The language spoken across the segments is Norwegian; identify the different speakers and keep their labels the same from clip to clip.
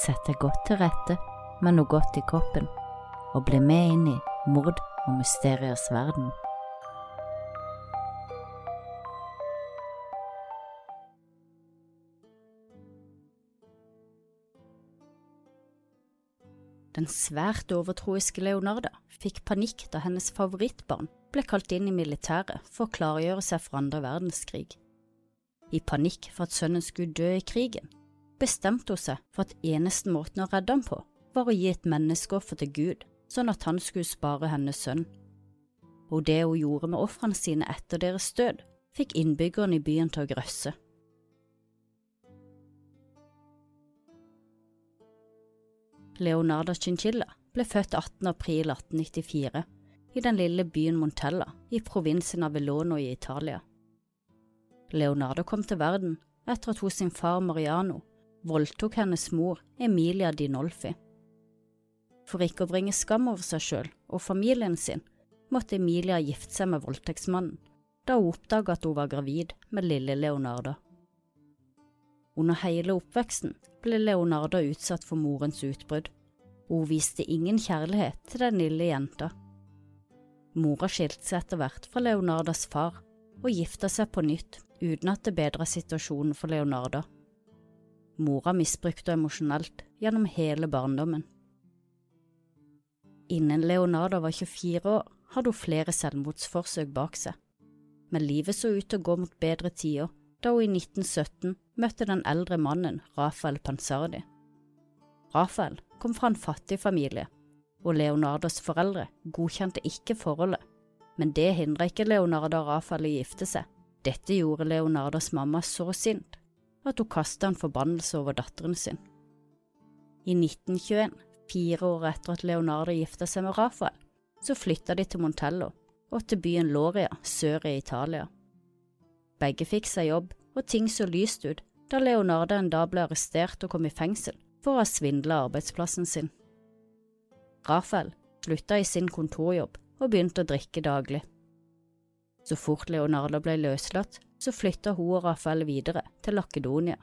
Speaker 1: Sett deg godt til rette med noe godt i kroppen, og bli med inn i mord og mysteriers verden. Den svært overtroiske Leonarda fikk panikk da hennes favorittbarn ble kalt inn i militæret for å klargjøre seg for andre verdenskrig. I panikk for at sønnen skulle dø i krigen, bestemte hun seg for at eneste måten å redde ham på, var å gi et menneskeoffer til Gud, sånn at han skulle spare hennes sønn. Og det hun gjorde med ofrene sine etter deres død, fikk innbyggerne i byen til å grøsse. Leonardo Chinchilla ble født 18. april 1894 i den lille byen Montella i provinsen Avellono i Italia. Leonardo kom til verden etter at hos sin far Mariano voldtok hennes mor Emilia Dinolfi. For ikke å bringe skam over seg selv og familien sin, måtte Emilia gifte seg med voldtektsmannen, da hun oppdaget at hun var gravid med lille Leonardo. Under hele oppveksten ble Leonardo utsatt for morens utbrudd, og hun viste ingen kjærlighet til den lille jenta. Mora skilte seg etter hvert fra Leonardas far og gifta seg på nytt uten at det bedra situasjonen for Leonardo. Mora misbrukte emosjonelt gjennom hele barndommen. Innen Leonarda var 24 år, hadde hun flere selvmordsforsøk bak seg, men livet så ut til å gå mot bedre tider da hun i 1917 møtte den eldre mannen Rafael Pansardi. Rafael kom fra en fattig familie, og Leonardas foreldre godkjente ikke forholdet, men det hindra ikke Leonarda og Rafael i å gifte seg. Dette gjorde Leonardas mamma så sint at hun kastet en forbannelse over datteren sin. I 1921, fire år etter at Leonardo gifta seg med Rafael, så flytta de til Montello og til byen Loria sør i Italia. Begge fikk seg jobb, og ting så lyst ut da Leonardo en dag ble arrestert og kom i fengsel for å ha svindla arbeidsplassen sin. Rafael slutta i sin kontorjobb og begynte å drikke daglig. Så fort Leonardo ble løslatt, så flytta hun og Rafael videre til Lakedonia.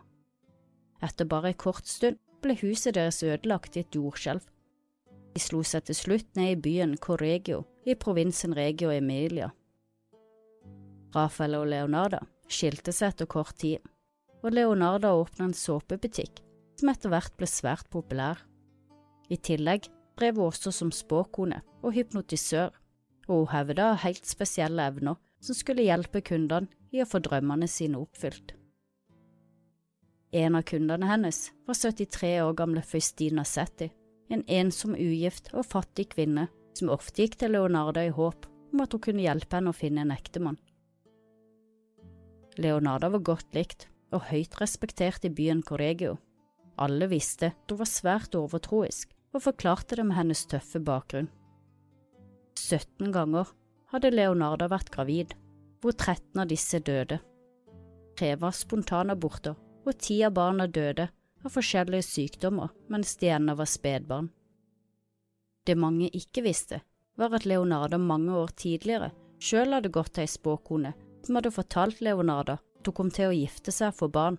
Speaker 1: Etter bare en kort stund ble huset deres ødelagt i et jordskjelv. De slo seg til slutt ned i byen Corregio i provinsen Regio Emilia. Rafael og Leonardo skilte seg etter kort tid, og Leonardo åpna en såpebutikk som etter hvert ble svært populær. I tillegg drev hun også som spåkone og hypnotisør, og hun hevda helt spesielle evner som skulle hjelpe kundene i å få drømmene sine oppfylt. En av kundene hennes var 73 år gamle Faustina Setti, en ensom ugift og fattig kvinne som ofte gikk til Leonarda i håp om at hun kunne hjelpe henne å finne en ektemann. Leonarda var godt likt og høyt respektert i byen Corregio. Alle visste at hun var svært overtroisk og forklarte det med hennes tøffe bakgrunn. 17 ganger hadde Leonarda vært gravid, hvor 13 av disse døde. Tre var spontanaborter, og ti av barna døde av forskjellige sykdommer mens de ennå var spedbarn. Det mange ikke visste, var at Leonarda mange år tidligere sjøl hadde gått til ei spåkone som hadde fortalt Leonarda at hun kom til å gifte seg for barn,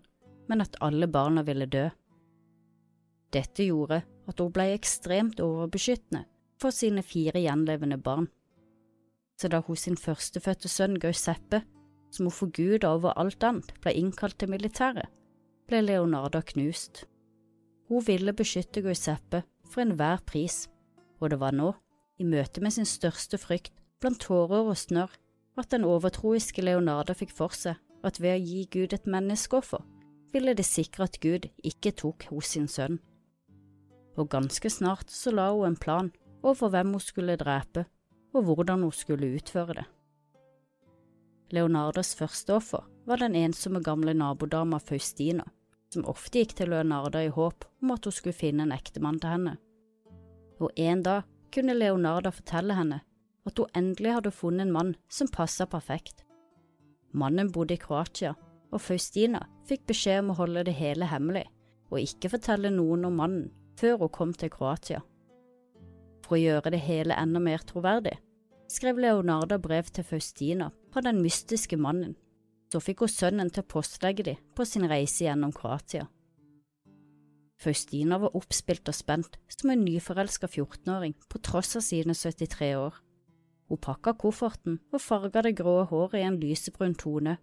Speaker 1: men at alle barna ville dø. Dette gjorde at hun ble ekstremt overbeskyttende for sine fire gjenlevende barn så da hun sin førstefødte sønn Giuseppe, som hun forguda over alt annet, ble innkalt til militæret, ble Leonarda knust. Hun ville beskytte Giuseppe for enhver pris, og det var nå, i møte med sin største frykt, blant tårer og snørr, at den overtroiske Leonarda fikk for seg at ved å gi Gud et menneskeoffer, ville det sikre at Gud ikke tok hos sin sønn. Og ganske snart så la hun en plan over hvem hun skulle drepe og hvordan hun skulle utføre det. Leonardas første offer var den ensomme gamle nabodama Faustina, som ofte gikk til Leonarda i håp om at hun skulle finne en ektemann til henne. Og en dag kunne Leonarda fortelle henne at hun endelig hadde funnet en mann som passa perfekt. Mannen bodde i Kroatia, og Faustina fikk beskjed om å holde det hele hemmelig og ikke fortelle noen om mannen før hun kom til Kroatia. For å gjøre det hele enda mer troverdig, skrev Leonarda brev til Faustina fra den mystiske mannen. Så fikk hun sønnen til å postlegge dem på sin reise gjennom Kroatia. Faustina var oppspilt og spent som en nyforelska 14-åring på tross av sine 73 år. Hun pakka kofferten og farga det grå håret i en lysebrun tone,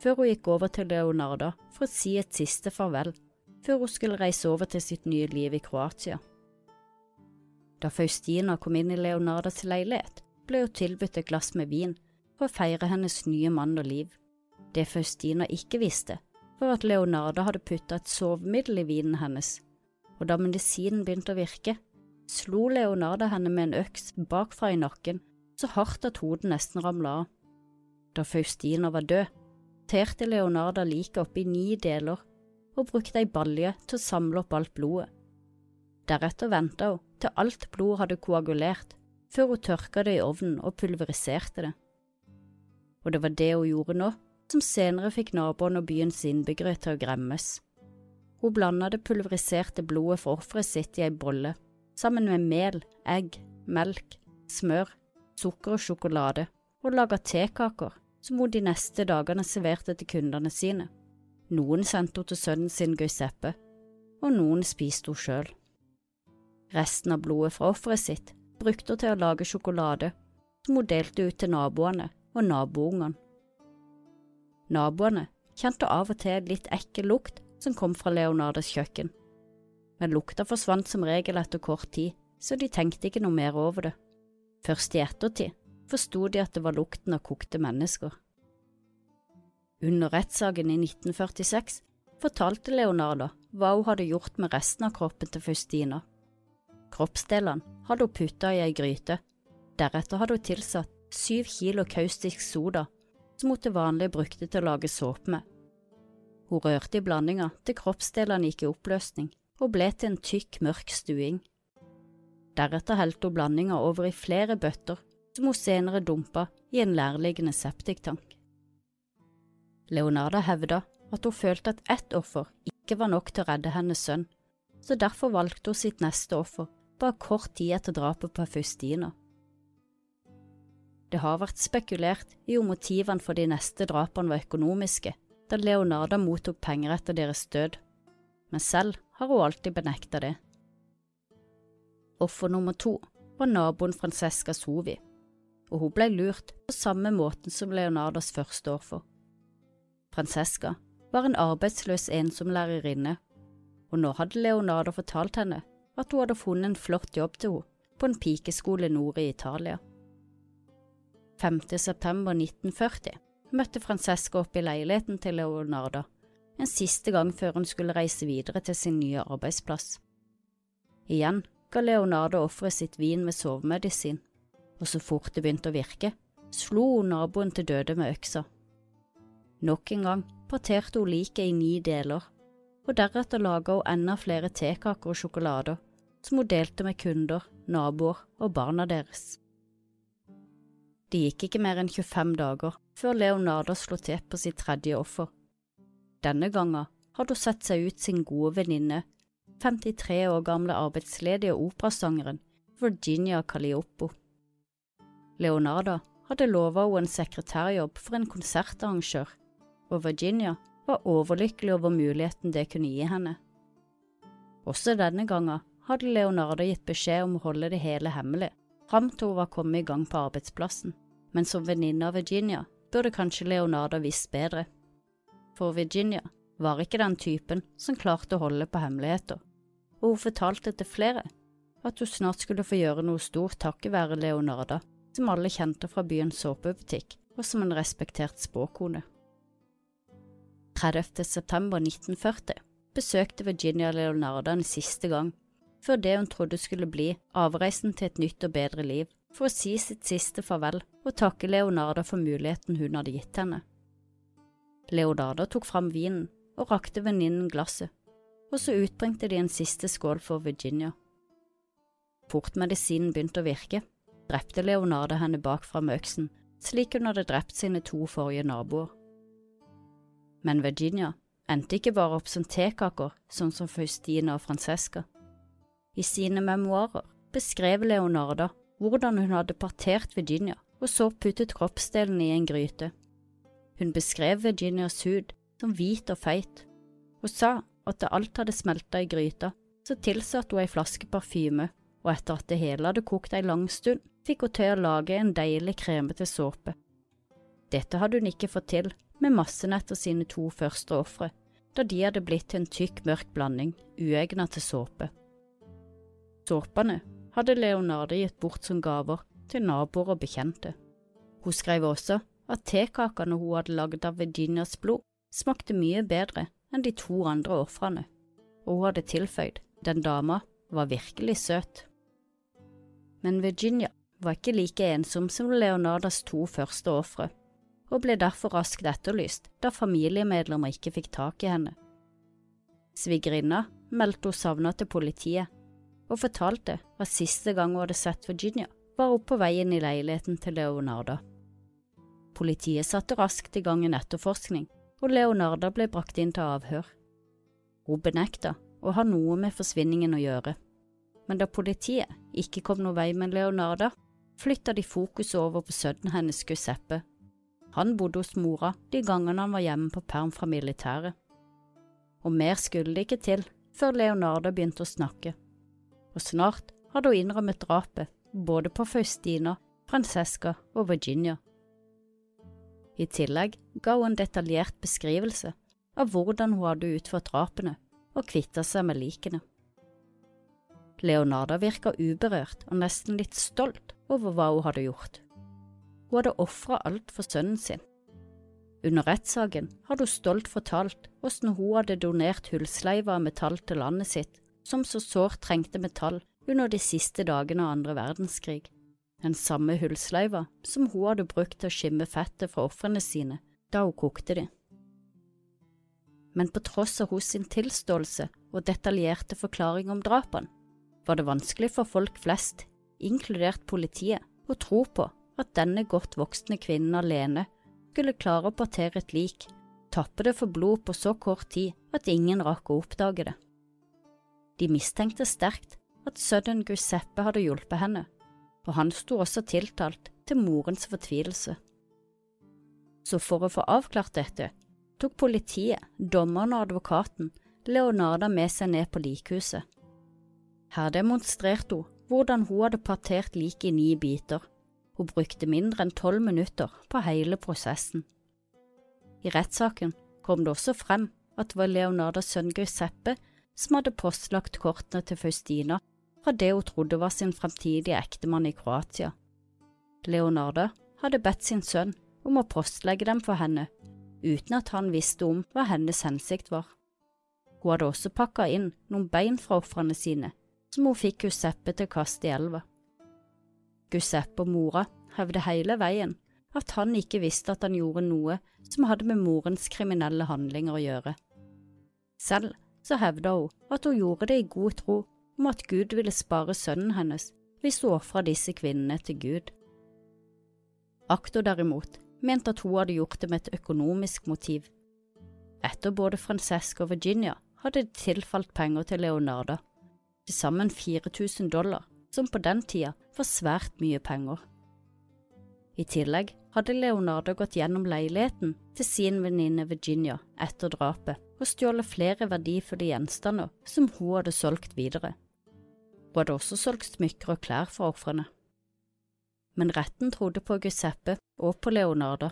Speaker 1: før hun gikk over til Leonarda for å si et siste farvel, før hun skulle reise over til sitt nye liv i Kroatia. Da Faustina kom inn i Leonardas leilighet, ble hun tilbudt et glass med vin for å feire hennes nye mann og liv. Det Faustina ikke visste, var at Leonarda hadde putta et sovemiddel i vinen hennes, og da medisinen begynte å virke, slo Leonarda henne med en øks bakfra i nakken så hardt at hodet nesten ramla av. Da Faustina var død, terte Leonarda liket opp i ni deler og brukte ei balje til å samle opp alt blodet. Deretter venta hun til alt blod hadde koagulert, før hun tørka det i ovnen og pulveriserte det. Og det var det hun gjorde nå, som senere fikk naboene og byens innbyggere til å gremmes. Hun blanda det pulveriserte blodet for offeret sitt i ei bolle, sammen med mel, egg, melk, smør sukker og sjokolade, og laga tekaker som hun de neste dagene serverte til kundene sine. Noen sendte hun til sønnen sin Guiseppe, og noen spiste hun sjøl. Resten av blodet fra offeret sitt brukte hun til å lage sjokolade, som hun delte ut til naboene og naboungene. Naboene kjente av og til litt ekkel lukt som kom fra Leonardes kjøkken, men lukta forsvant som regel etter kort tid, så de tenkte ikke noe mer over det. Først i ettertid forsto de at det var lukten av kokte mennesker. Under rettssaken i 1946 fortalte Leonardo hva hun hadde gjort med resten av kroppen til Faustina. Kroppsdelene hadde hun putta i ei gryte, deretter hadde hun tilsatt syv kilo kaustisk soda som hun til vanlig brukte til å lage såpe med. Hun rørte i blandinga til kroppsdelene gikk i oppløsning og ble til en tykk, mørk stuing. Deretter helte hun blandinga over i flere bøtter, som hun senere dumpa i en nærliggende septiktank. Leonarda hevda at hun følte at ett offer ikke var nok til å redde hennes sønn, så derfor valgte hun sitt neste offer bare kort tid etter drapet på Faustina. Det har vært spekulert i om motivene for de neste drapene var økonomiske, da Leonarda mottok penger etter deres død, men selv har hun alltid benekta det. Offer nummer to var naboen Francesca Sovi, og hun ble lurt på samme måten som Leonardas første offer. Francesca var en arbeidsløs ensomlærerinne, og nå hadde Leonardo fortalt henne at hun hadde funnet en flott jobb til henne på en pikeskole nord i Italia. 5. september 1940 møtte Francesca opp i leiligheten til Leonardo en siste gang før hun skulle reise videre til sin nye arbeidsplass. Igjen ga Leonardo offeret sitt vin med sovemedisin, og så fort det begynte å virke, slo hun naboen til døde med øksa. Nok en gang parterte hun liket i ni deler, og deretter laga hun enda flere tekaker og sjokolader som hun delte med kunder, naboer og barna deres. Det gikk ikke mer enn 25 dager før Leonardo slo til på sitt tredje offer. Denne gangen hadde hun sett seg ut sin gode venninne 53 år gamle arbeidsledige operasangeren Virginia Calioppo. Leonarda hadde lova henne en sekretærjobb for en konsertarrangør, og Virginia var overlykkelig over muligheten det kunne gi henne. Også denne gangen hadde Leonarda gitt beskjed om å holde det hele hemmelig, fram til hun var kommet i gang på arbeidsplassen, men som venninne av Virginia burde kanskje Leonarda visst bedre. For Virginia var ikke den typen som klarte å holde på hemmeligheter, og hun fortalte til flere at hun snart skulle få gjøre noe stort takket være Leonarda, som alle kjente fra byens såpebutikk, og som en respektert spåkone. 30. september 1940 besøkte Virginia Leonarda en siste gang, før det hun trodde skulle bli avreisen til et nytt og bedre liv, for å si sitt siste farvel og takke Leonarda for muligheten hun hadde gitt henne. Leonarda tok fram vinen og rakte venninnen glasset, og så utbringte de en siste skål for Virginia. Fort medisinen begynte å virke, drepte Leonardo henne bakfra med øksen, slik hun hadde drept sine to forrige naboer. Men Virginia endte ikke bare opp som tekaker, sånn som Faustina og Francesca. I sine memoarer beskrev Leonarda hvordan hun hadde partert Virginia og så puttet kroppsdelen i en gryte. Hun beskrev Virginias hud som hvit og feit, og sa at da alt hadde smelta i gryta, så tilsatte hun ei flaske parfyme, og etter at det hele hadde kokt ei lang stund, fikk hun til å lage en deilig kremete såpe. Dette hadde hun ikke fått til med massenett og sine to første ofre, da de hadde blitt til en tykk, mørk blanding, uegnet til såpe. Såpene hadde Leonardo gitt bort som gaver til naboer og bekjente. Hun skrev også at tekakene hun hadde laget av Virginias blod, smakte mye bedre enn de to andre ofrene, og hun hadde tilføyd den dama var virkelig søt. Men Virginia var ikke like ensom som Leonardas to første ofre, og ble derfor raskt etterlyst da familiemedlemmer ikke fikk tak i henne. Svigerinna meldte hun savna til politiet, og fortalte at siste gang hun hadde sett Virginia, var hun på veien i leiligheten til Leonarda. Politiet satte raskt i gang en etterforskning, og Leonarda ble brakt inn til avhør. Hun benekta å ha noe med forsvinningen å gjøre, men da politiet ikke kom noen vei med Leonarda, flytta de fokuset over på sønnen hennes Giuseppe. Han bodde hos mora de gangene han var hjemme på perm fra militæret. Og mer skulle det ikke til før Leonarda begynte å snakke, og snart hadde hun innrømmet drapet både på Faustina, Francesca og Virginia. I tillegg ga hun en detaljert beskrivelse av hvordan hun hadde utført drapene og kvitta seg med likene. Leonarda virka uberørt og nesten litt stolt over hva hun hadde gjort. Hun hadde ofra alt for sønnen sin. Under rettssaken hadde hun stolt fortalt hvordan hun hadde donert hullsleiver av metall til landet sitt, som så sårt trengte metall under de siste dagene av andre verdenskrig den samme hullsleiva som hun hadde brukt til å skimme fettet fra ofrene sine da hun kokte de. Men på tross av hos sin tilståelse og detaljerte forklaring om drapene, var det vanskelig for folk flest, inkludert politiet, å tro på at denne godt voksne kvinnen alene skulle klare å partere et lik, tappe det for blod på så kort tid at ingen rakk å oppdage det. De mistenkte sterkt at sønnen Giuseppe hadde hjulpet henne, og han sto også tiltalt til morens fortvilelse. Så for å få avklart dette, tok politiet, dommeren og advokaten Leonarda med seg ned på likhuset. Her demonstrerte hun hvordan hun hadde partert liket i ni biter. Hun brukte mindre enn tolv minutter på hele prosessen. I rettssaken kom det også frem at det var Leonardas sønn Giuseppe som hadde postlagt kortene til Faustina fra det hun trodde var sin fremtidige ektemann i Kroatia. Leonarda hadde bedt sin sønn om å postlegge dem for henne, uten at han visste om hva hennes hensikt var. Hun hadde også pakka inn noen bein fra ofrene sine, som hun fikk Giuseppe til å kaste i elva. Giuseppe og mora hevde hele veien at han ikke visste at han gjorde noe som hadde med morens kriminelle handlinger å gjøre. Selv så hevda hun at hun gjorde det i god tro om at Gud ville spare sønnen hennes hvis hun ofra disse kvinnene til Gud. Akto derimot mente at hun hadde gjort det med et økonomisk motiv. Etter både Francesca og Virginia hadde det tilfalt penger til Leonarda, til sammen 4000 dollar, som på den tida var svært mye penger. I tillegg hadde Leonardo gått gjennom leiligheten til sin venninne Virginia etter drapet og stjålet flere verdifulle gjenstander som hun hadde solgt videre. Hun hadde også solgt smykker og klær for ofrene. Men retten trodde på Giuseppe og på Leonardo.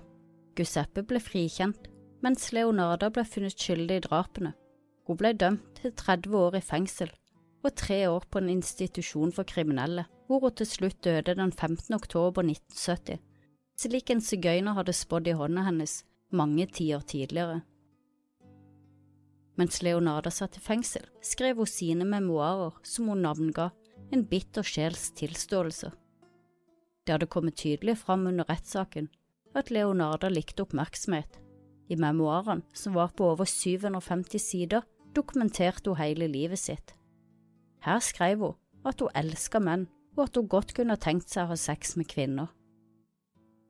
Speaker 1: Giuseppe ble frikjent, mens Leonardo ble funnet skyldig i drapene. Hun ble dømt til 30 år i fengsel og tre år på en institusjon for kriminelle, hvor hun til slutt døde den 15. oktober 1970, slik en sigøyner hadde spådd i hånda hennes mange tiår tidligere. Mens Leonarda satt i fengsel, skrev hun sine memoarer som hun navnga En bitter sjels tilståelse. Det hadde kommet tydelig fram under rettssaken at Leonarda likte oppmerksomhet. I memoarene, som var på over 750 sider, dokumenterte hun hele livet sitt. Her skrev hun at hun elsket menn, og at hun godt kunne tenkt seg å ha sex med kvinner.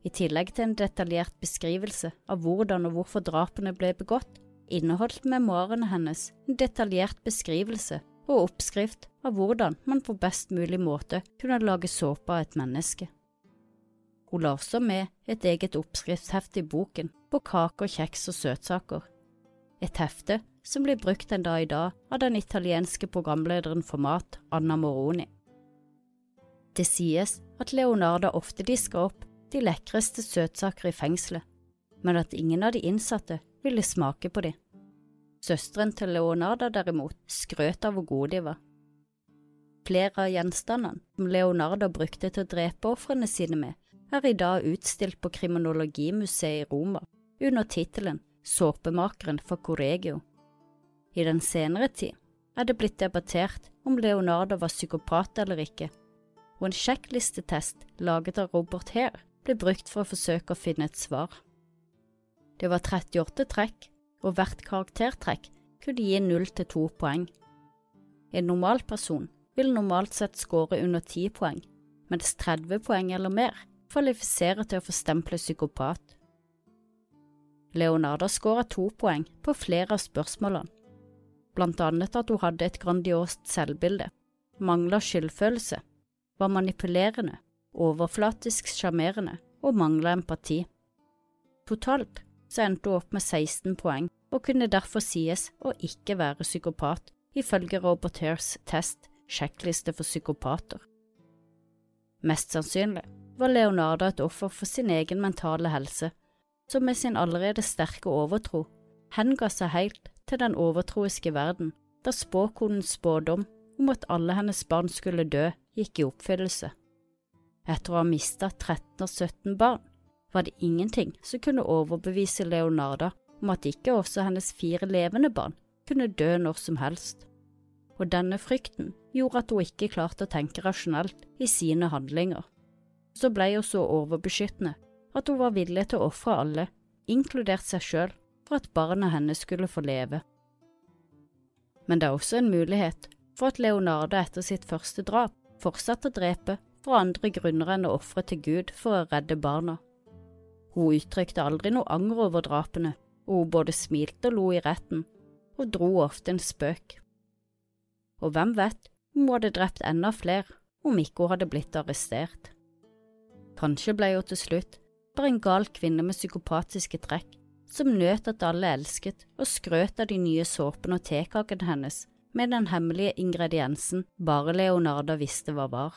Speaker 1: I tillegg til en detaljert beskrivelse av hvordan og hvorfor drapene ble begått, inneholdt memoarene hennes en detaljert beskrivelse og oppskrift av hvordan man på best mulig måte kunne lage såpe av et menneske. Hun la også med et eget oppskriftshefte i boken på kaker, kjeks og søtsaker, et hefte som blir brukt en dag i dag av den italienske programlederen for mat, Anna Moroni. Det sies at Leonarda ofte disker opp de lekreste søtsaker i fengselet, men at ingen av de innsatte ville smake på de. Søsteren til Leonarda derimot skrøt av hvor gode de var. Flere av gjenstandene som Leonarda brukte til å drepe ofrene sine med, er i dag utstilt på Kriminologimuseet i Roma under tittelen Såpemakeren for Corregio. I den senere tid er det blitt debattert om Leonardo var psykopat eller ikke, og en sjekklistetest laget av Robert Hare ble brukt for å forsøke å finne et svar. Det var 38 trekk, og hvert karaktertrekk kunne gi 0 til 2 poeng. En normal person vil normalt sett score under 10 poeng, mens 30 poeng eller mer kvalifiserer til å få stempelet psykopat. Leonarda skåra to poeng på flere av spørsmålene, blant annet at hun hadde et grandiost selvbilde, mangla skyldfølelse, var manipulerende, overflatisk sjarmerende og mangla empati. Totalt så endte hun opp med 16 poeng og kunne derfor sies å ikke være psykopat, ifølge Robert Hairs test Sjekkliste for psykopater. Mest sannsynlig var Leonardo et offer for sin egen mentale helse, som med sin allerede sterke overtro henga seg helt til den overtroiske verden, da spåkonens spådom om at alle hennes barn skulle dø, gikk i oppfyllelse. Etter å ha mista 13 av 17 barn, var det ingenting som kunne overbevise Leonarda om at ikke også hennes fire levende barn kunne dø når som helst. Og denne frykten gjorde at hun ikke klarte å tenke rasjonelt i sine handlinger. Så ble hun så overbeskyttende at hun var villig til å ofre alle, inkludert seg selv, for at barna hennes skulle få leve. Men det er også en mulighet for at Leonardo etter sitt første drap fortsatte å drepe for andre grunner enn å ofre til Gud for å redde barna. Hun uttrykte aldri noe anger over drapene, og hun både smilte og lo i retten, og dro ofte en spøk. Og hvem vet, hun hadde drept enda flere om ikke hun hadde blitt arrestert. Kanskje ble hun til slutt bare en gal kvinne med psykopatiske trekk, som nøt at alle elsket og skrøt av de nye såpene og tekakene hennes med den hemmelige ingrediensen bare Leonarda visste hva var.